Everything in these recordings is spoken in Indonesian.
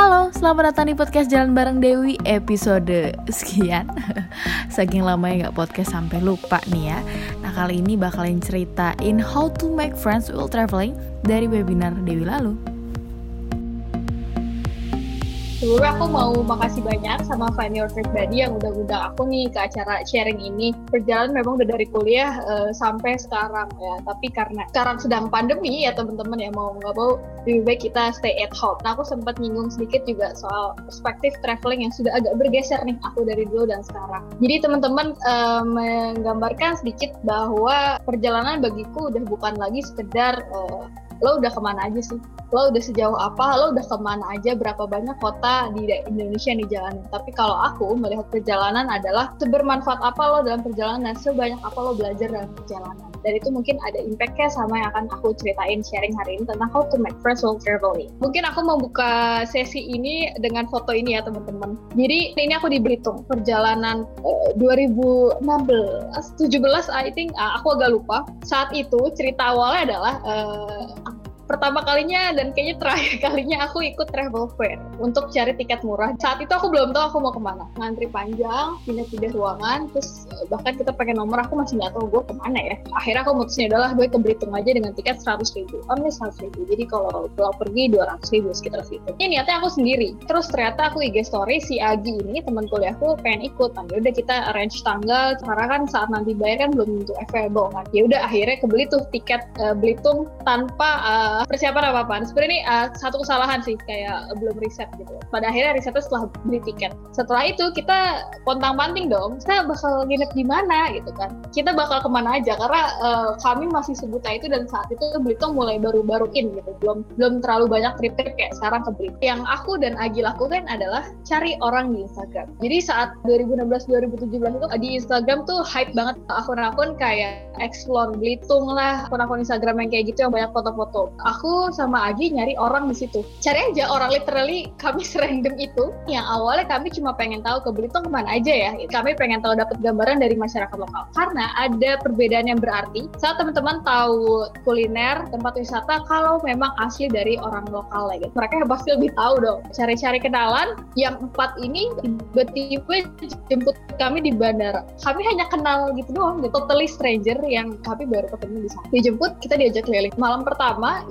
Halo, selamat datang di podcast Jalan Bareng Dewi episode sekian. Saking lama ya gak podcast sampai lupa nih ya. Nah kali ini bakalan ceritain how to make friends while traveling dari webinar Dewi lalu Sebelumnya aku mau makasih banyak sama Find Your Trip Buddy yang udah undang aku nih ke acara sharing ini. Perjalanan memang udah dari kuliah uh, sampai sekarang ya, tapi karena sekarang sedang pandemi ya teman-teman ya mau nggak mau lebih baik kita stay at home. Nah aku sempat nyinggung sedikit juga soal perspektif traveling yang sudah agak bergeser nih aku dari dulu dan sekarang. Jadi teman-teman uh, menggambarkan sedikit bahwa perjalanan bagiku udah bukan lagi sekedar uh, lo udah ke mana aja sih lo udah sejauh apa lo udah ke mana aja berapa banyak kota di Indonesia nih jalan tapi kalau aku melihat perjalanan adalah sebermanfaat apa lo dalam perjalanan sebanyak apa lo belajar dalam perjalanan dan itu mungkin ada impactnya sama yang akan aku ceritain sharing hari ini tentang how to make friends while traveling. Mungkin aku mau buka sesi ini dengan foto ini ya teman-teman. Jadi ini aku di Belitung perjalanan uh, 2016, 17 I think uh, aku agak lupa. Saat itu cerita awalnya adalah uh, pertama kalinya dan kayaknya terakhir kalinya aku ikut travel fair untuk cari tiket murah. Saat itu aku belum tahu aku mau ke mana. Ngantri panjang, pindah-pindah ruangan, terus eh, bahkan kita pengen nomor aku masih nggak tahu gue ke mana ya. Akhirnya aku mutusnya adalah gue ke Belitung aja dengan tiket seratus ribu. Only seratus ribu. Jadi kalau pulang pergi dua ratus ribu sekitar situ. Ini niatnya aku sendiri. Terus ternyata aku IG story si Agi ini teman kuliahku pengen ikut. Nah, udah kita arrange tanggal. Karena kan saat nanti bayar kan belum tentu available kan. Ya udah akhirnya kebeli tuh tiket uh, Belitung tanpa uh, persiapan apa apa sebenarnya ini uh, satu kesalahan sih kayak belum riset gitu. Pada akhirnya risetnya setelah beli tiket. Setelah itu kita pontang panting dong kita bakal nginep di mana? gitu kan. Kita bakal ke mana aja karena uh, kami masih sebuta itu dan saat itu Belitung mulai baru-baruin gitu. Belum belum terlalu banyak trip-trip kayak sekarang ke Belitung. Yang aku dan Agi lakukan adalah cari orang di Instagram. Jadi saat 2016-2017 itu di Instagram tuh hype banget. Akun-akun kayak explore Belitung lah akun-akun Instagram yang kayak gitu yang banyak foto-foto aku sama Agi nyari orang di situ. Cari aja orang literally kami serandom itu. Yang awalnya kami cuma pengen tahu ke Belitung ke mana aja ya. Kami pengen tahu dapat gambaran dari masyarakat lokal. Karena ada perbedaan yang berarti saat teman-teman tahu kuliner tempat wisata kalau memang asli dari orang lokal lagi gitu. mereka pasti lebih tahu dong. Cari-cari kenalan yang empat ini tiba-tiba jemput kami di bandara. Kami hanya kenal gitu doang gitu. Totally stranger yang kami baru ketemu di sana. Dijemput kita diajak keliling. Malam pertama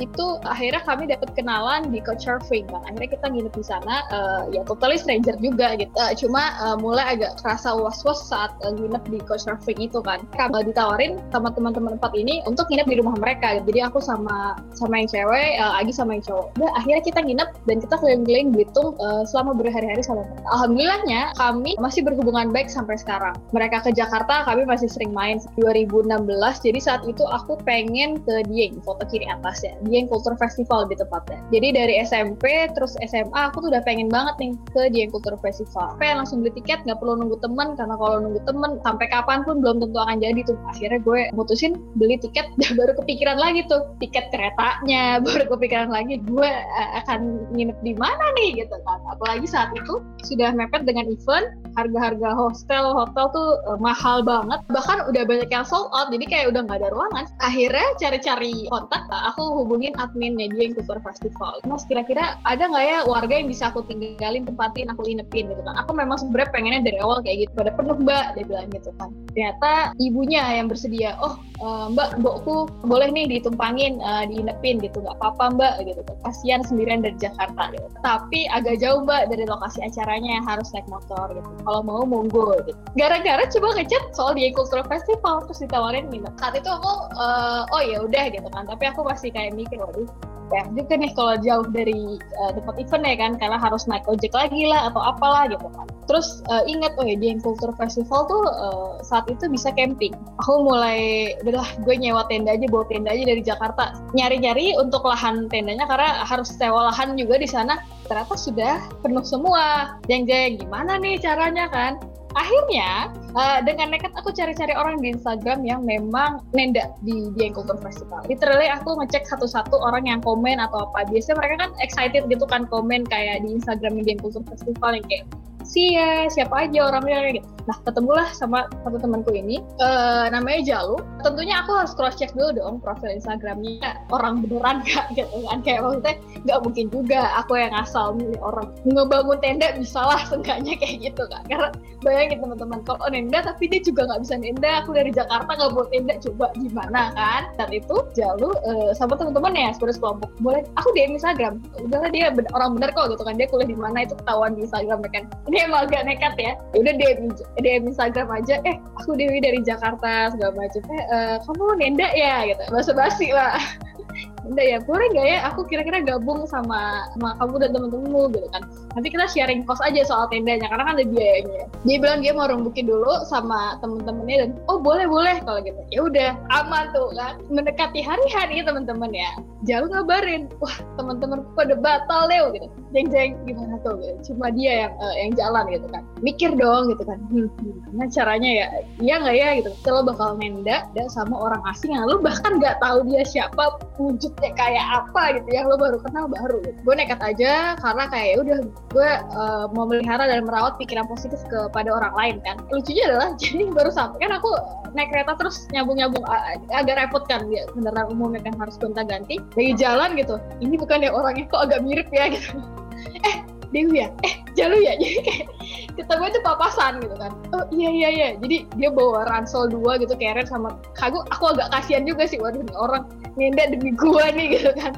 akhirnya kami dapat kenalan di Couchsurfing kan akhirnya kita nginep di sana uh, ya totally stranger juga gitu. Uh, cuma uh, mulai agak kerasa was-was saat uh, nginep di Couchsurfing itu kan. Kami ditawarin sama teman-teman empat ini untuk nginep di rumah mereka. Jadi aku sama sama yang cewek uh, Agi sama yang cowok. Udah akhirnya kita nginep dan kita keliling-keliling Belitung uh, selama berhari-hari sama mereka. Alhamdulillahnya kami masih berhubungan baik sampai sekarang. Mereka ke Jakarta kami masih sering main. 2016 jadi saat itu aku pengen ke Dieng foto kiri atas ya Dieng Culture Festival di tempatnya. Jadi dari SMP terus SMA aku tuh udah pengen banget nih ke Dieng Culture Festival. Pengen langsung beli tiket nggak perlu nunggu temen karena kalau nunggu temen sampai kapan pun belum tentu akan jadi tuh. Akhirnya gue mutusin beli tiket dan baru kepikiran lagi tuh tiket keretanya baru kepikiran lagi gue eh, akan nginep di mana nih gitu kan. Apalagi saat itu sudah mepet dengan event harga-harga hostel hotel tuh uh, mahal banget bahkan udah banyak yang sold out jadi kayak udah nggak ada ruangan akhirnya cari-cari kontak aku hubungin adminnya dia yang Kultur Festival. Mas kira-kira ada nggak ya warga yang bisa aku tinggalin tempatin aku inepin gitu kan aku memang sebenarnya pengennya dari awal kayak gitu pada penuh mbak dia bilang gitu kan. Ternyata ibunya yang bersedia oh uh, mbak mbokku boleh nih ditumpangin uh, diinepin gitu nggak apa-apa mbak gitu. Kan kasihan sendirian dari Jakarta gitu. Tapi agak jauh mbak dari lokasi acaranya harus naik motor gitu. Kalau mau monggo gitu. Gara-gara coba ngechat soal di Cultural Festival terus ditawarin minat saat itu aku uh, oh ya udah gitu kan. Tapi aku masih kayak mikir waduh. Ya juga nih kalau jauh dari uh, tempat event ya kan karena harus naik ojek lagi lah atau apalah gitu kan. Terus uh, ingat oh ya di Culture Festival tuh uh, saat itu bisa camping. Aku mulai udahlah gue nyewa tenda aja bawa tenda aja dari Jakarta. Nyari-nyari untuk lahan tendanya karena harus sewa lahan juga di sana. Ternyata sudah penuh semua. Jeng-jeng gimana nih caranya kan akhirnya uh, dengan nekat aku cari-cari orang di Instagram yang memang nenda di di Culture Festival. Literally aku ngecek satu-satu orang yang komen atau apa. Biasanya mereka kan excited gitu kan komen kayak di Instagram di Culture Festival yang kayak ya siapa aja orangnya gitu. Nah ketemulah sama satu temanku ini. Uh, namanya Jalu. Tentunya aku harus cross check dulu dong profil Instagramnya. Orang beneran gak gitu kan. Kayak maksudnya nggak mungkin juga aku yang asal milih orang. Ngebangun tenda bisa lah seenggaknya kayak gitu kan karena bayangin teman-teman kalau nenda tapi dia juga nggak bisa nenda. Aku dari Jakarta nggak buat tenda coba gimana kan? Dan itu Jalu uh, sama teman-teman ya sebenarnya kelompok boleh aku di Instagram. Udahlah dia bener, orang bener kok gitu kan. Dia kuliah di mana itu ketahuan di Instagram kan? Ini emang agak nekat ya, ya udah DM DM Instagram aja eh aku Dewi dari Jakarta segala macam. Eh uh, kamu Nenda ya? Gitu. Basa basi lah. Udah ya boleh nggak ya? Aku kira-kira gabung sama sama kamu dan temen-temenmu gitu kan nanti kita sharing cost aja soal tendanya karena kan ada biayanya. Dia bilang dia mau rembukin dulu sama temen-temennya dan oh boleh boleh. Kalau gitu. Ya udah aman tuh kan? Mendekati hari hari teman-teman ya. Jauh ngabarin wah teman-teman pada batal deh gitu. Jeng jeng gimana tuh? Gitu. cuma dia yang uh, yang jalan gitu kan. Mikir dong gitu kan. Hmm, gimana caranya ya? Iya nggak ya? Gitu. Kalau bakal nenda dan sama orang asing yang lu bahkan nggak tahu dia siapa wujud wujudnya kayak apa gitu yang lo baru kenal baru. Gitu. gue nekat aja karena kayak ya udah gue uh, mau melihara dan merawat pikiran positif kepada orang lain kan? Lucunya adalah jadi baru sampai kan aku naik kereta terus nyambung-nyambung agak repot kan? Ya kendaraan umumnya kan harus gonta-ganti dari jalan gitu. Ini bukan ya orangnya kok agak mirip ya gitu. Eh Dewi ya? Eh Jalu ya? Jadi kayak kita gue itu papasan gitu kan. Oh iya iya iya. Jadi dia bawa ransel dua gitu keren sama kagum aku agak kasihan juga sih waduh ini orang nenda demi gue nih gitu kan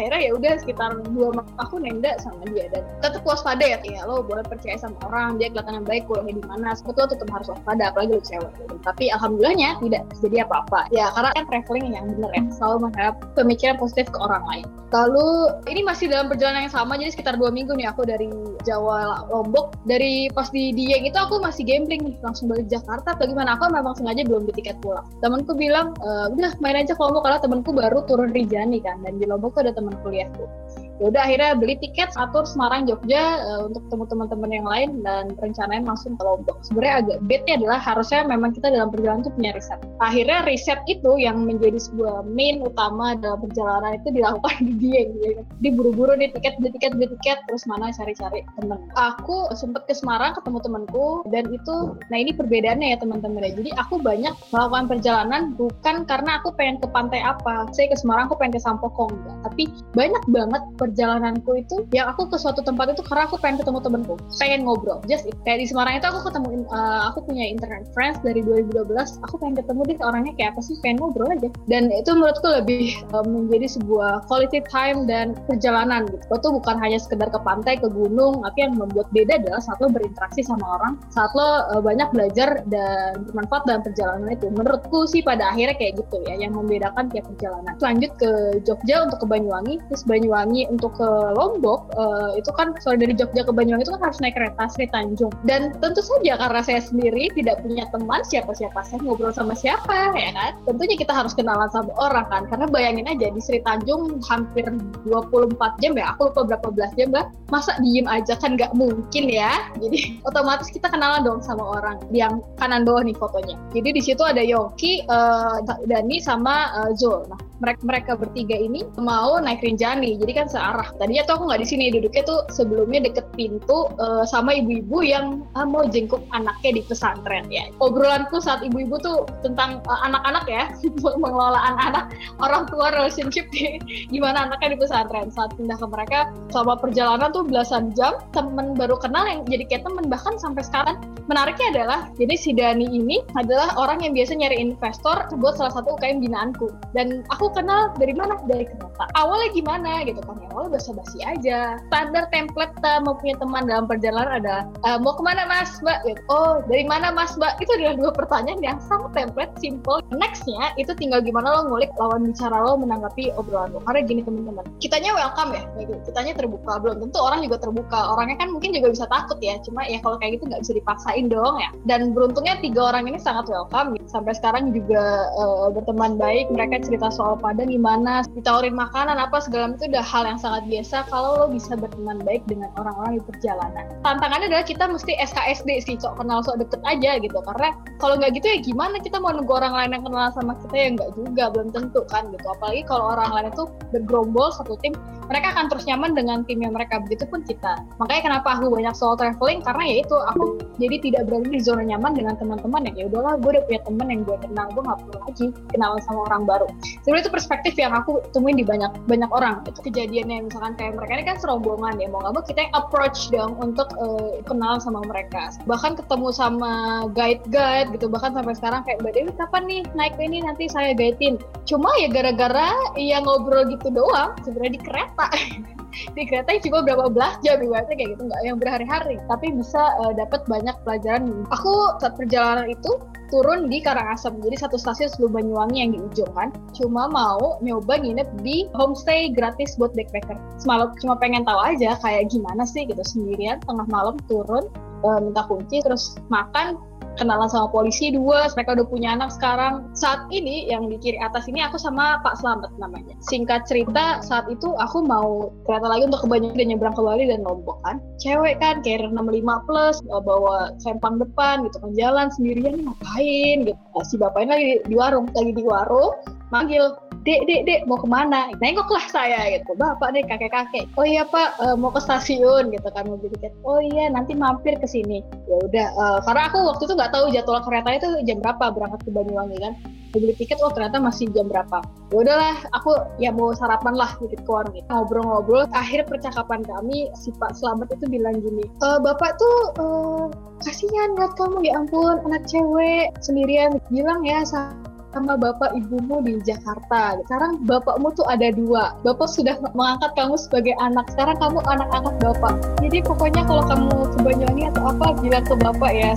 akhirnya ya udah sekitar dua aku nenda sama dia. Dan tetap waspada ya ya lo boleh percaya sama orang dia kelihatan yang baik kuliahnya di mana. Sebetulnya tetap harus waspada apalagi lo cewek. Tapi alhamdulillahnya tidak jadi apa-apa. Ya karena kan traveling yang bener ya selalu menghadap pemikiran positif ke orang lain. Lalu ini masih dalam perjalanan yang sama jadi sekitar dua minggu nih aku dari Jawa Lombok. Dari pas di Dieng itu aku masih gambling langsung balik Jakarta bagaimana aku memang sengaja belum di tiket pulang. Temanku bilang e, udah main aja ke Lombok karena temanku baru turun Rijani kan. Dan di Lombok tuh ada teman kuliahku. ya udah akhirnya beli tiket atur Semarang Jogja uh, untuk ketemu teman-teman yang lain dan rencananya langsung ke Lombok. Sebenarnya agak bednya adalah harusnya memang kita dalam perjalanan itu punya riset. Akhirnya riset itu yang menjadi sebuah main utama dalam perjalanan itu dilakukan di Dieng ya. di buru-buru nih tiket beli tiket beli tiket terus mana cari-cari temen. Aku sempet ke Semarang ketemu temanku dan itu nah ini perbedaannya ya teman-teman ya. Jadi aku banyak melakukan perjalanan bukan karena aku pengen ke pantai apa. Saya ke Semarang aku pengen ke Sampokong. Enggak tapi banyak banget perjalananku itu yang aku ke suatu tempat itu karena aku pengen ketemu temenku pengen ngobrol. Just it. kayak di Semarang itu aku ketemu uh, aku punya internet friends dari 2012 aku pengen ketemu deh orangnya kayak apa sih pengen ngobrol aja. Dan itu menurutku lebih uh, menjadi sebuah quality time dan perjalanan gitu. Itu bukan hanya sekedar ke pantai ke gunung tapi yang membuat beda adalah saat lo berinteraksi sama orang saat lo uh, banyak belajar dan bermanfaat dalam perjalanan itu. Menurutku sih pada akhirnya kayak gitu ya yang membedakan tiap perjalanan. Lanjut ke Jogja untuk ke Banyuwangi terus Banyuwangi untuk ke Lombok uh, itu kan soal dari Jogja ke Banyuwangi itu kan harus naik kereta Sri Tanjung. Dan tentu saja karena saya sendiri tidak punya teman siapa-siapa saya ngobrol sama siapa ya kan? Tentunya kita harus kenalan sama orang kan? Karena bayangin aja di Sri Tanjung hampir 24 jam ya aku lupa berapa belas jam lah masa diem aja kan nggak mungkin ya? Jadi otomatis kita kenalan dong sama orang yang kanan bawah nih fotonya. Jadi di situ ada Yoki, uh, Dani sama uh, Zul. Nah mereka mereka bertiga ini mau naik Rinjani. Jadi kan searah. Tadinya tuh aku nggak di sini duduknya tuh sebelumnya deket pintu uh, sama ibu-ibu yang uh, mau jengkuk anaknya di pesantren ya. Obrolanku saat ibu-ibu tuh tentang uh, anak-anak ya. Mengelola anak-anak orang tua relationship di gimana anaknya di pesantren. Saat pindah ke mereka selama perjalanan tuh belasan jam temen baru kenal yang jadi kayak temen. Bahkan sampai sekarang menariknya adalah jadi si Dani ini adalah orang yang biasa nyari investor buat salah satu UKM binaanku. Dan aku kenal dari mana? Dari kereta awalnya gimana gitu kan ya awalnya basa basi aja. Standar template uh, mau punya teman dalam perjalanan ada uh, mau ke mana mas? Mbak gitu. oh dari mana mas mbak? Itu adalah dua pertanyaan yang sangat template simple. Nextnya itu tinggal gimana lo ngulik lawan bicara lo menanggapi obrolan lo. Karena gini teman-teman kitanya welcome ya gitu. kitanya terbuka. Belum tentu orang juga terbuka. Orangnya kan mungkin juga bisa takut ya. Cuma ya kalau kayak gitu nggak bisa dipaksain dong ya. Dan beruntungnya tiga orang ini sangat welcome. Sampai sekarang juga uh, berteman baik. Mereka cerita soal pada gimana ditawarin makanan apa segala itu udah hal yang sangat biasa kalau lo bisa berteman baik dengan orang-orang di perjalanan. Tantangannya adalah kita mesti SKSD sih sok kenal sok deket aja gitu. Karena kalau nggak gitu ya gimana? Kita mau nunggu orang lain yang kenal sama kita ya nggak juga belum tentu kan gitu. Apalagi kalau orang lain itu bergerombol satu tim mereka akan terus nyaman dengan timnya mereka. Begitu pun kita. Makanya kenapa aku banyak soal traveling? Karena ya itu aku jadi tidak berada di zona nyaman dengan teman-teman yang ya udahlah gue udah punya teman yang gue kenal gue nggak perlu lagi kenalan sama orang baru. Sebenarnya itu perspektif yang aku temuin di banyak banyak orang. Itu kejadiannya misalkan kayak mereka ini kan serombongan ya mau nggak mau kita yang approach dong untuk uh, kenal sama mereka. Bahkan ketemu sama guide-guide gitu bahkan sampai sekarang kayak mbak Dewi kapan nih naik ini? Nanti saya guidein. Cuma ya gara-gara ya ngobrol gitu doang sebenarnya di kereta di kereta cuma berapa belas jam ibaratnya kayak gitu nggak yang berhari-hari tapi bisa uh, dapat banyak pelajaran. Aku saat perjalanan itu turun di Karangasem jadi satu stasiun sebelum Banyuwangi yang di ujung kan. Cuma mau nyoba nginep di homestay gratis buat backpacker. Semalam cuma pengen tahu aja kayak gimana sih gitu sendirian tengah malam turun uh, minta kunci terus makan kenalan sama polisi dua mereka udah punya anak sekarang. Saat ini yang di kiri atas ini aku sama Pak Slamet namanya. Singkat cerita saat itu aku mau kereta lagi untuk ke Banyuwangi dan nyebrang ke Bali dan Lombok kan. Cewek kan kayak 65 plus bawa sempang depan gitu kan jalan sendirian ngapain gitu. Si bapaknya lagi di warung lagi di warung manggil dek dek dek mau ke mana? Nengoklah saya gitu. Bapak deh kakek kakek oh iya pak uh, mau ke stasiun gitu kan. Beli tiket oh iya nanti mampir ke sini. Ya udah uh, karena aku waktu itu nggak tahu jadwal kereta itu jam berapa berangkat ke Banyuwangi kan. Beli tiket oh ternyata masih jam berapa. Ya udahlah aku ya mau sarapan lah gitu ke warung itu ngobrol-ngobrol akhir percakapan kami si Pak Selamat itu bilang gini e, bapak tuh uh, kasihan lihat kamu. Ya ampun anak cewek sendirian. Bilang ya sama bapak ibumu di Jakarta. Sekarang bapakmu tuh ada dua. Bapak sudah mengangkat kamu sebagai anak. Sekarang kamu anak-anak bapak. Jadi pokoknya kalau kamu ke Banyuwangi atau apa, bilang ke bapak ya.